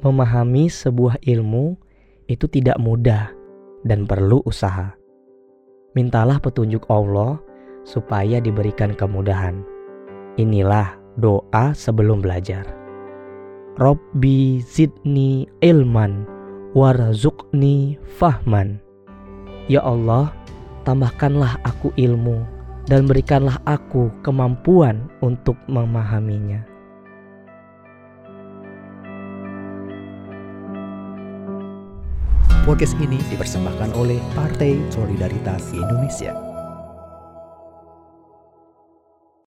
memahami sebuah ilmu itu tidak mudah dan perlu usaha. Mintalah petunjuk Allah supaya diberikan kemudahan. Inilah doa sebelum belajar. Robbi zidni ilman warzukni fahman. Ya Allah, tambahkanlah aku ilmu dan berikanlah aku kemampuan untuk memahaminya. Podcast ini dipersembahkan oleh Partai Solidaritas Indonesia.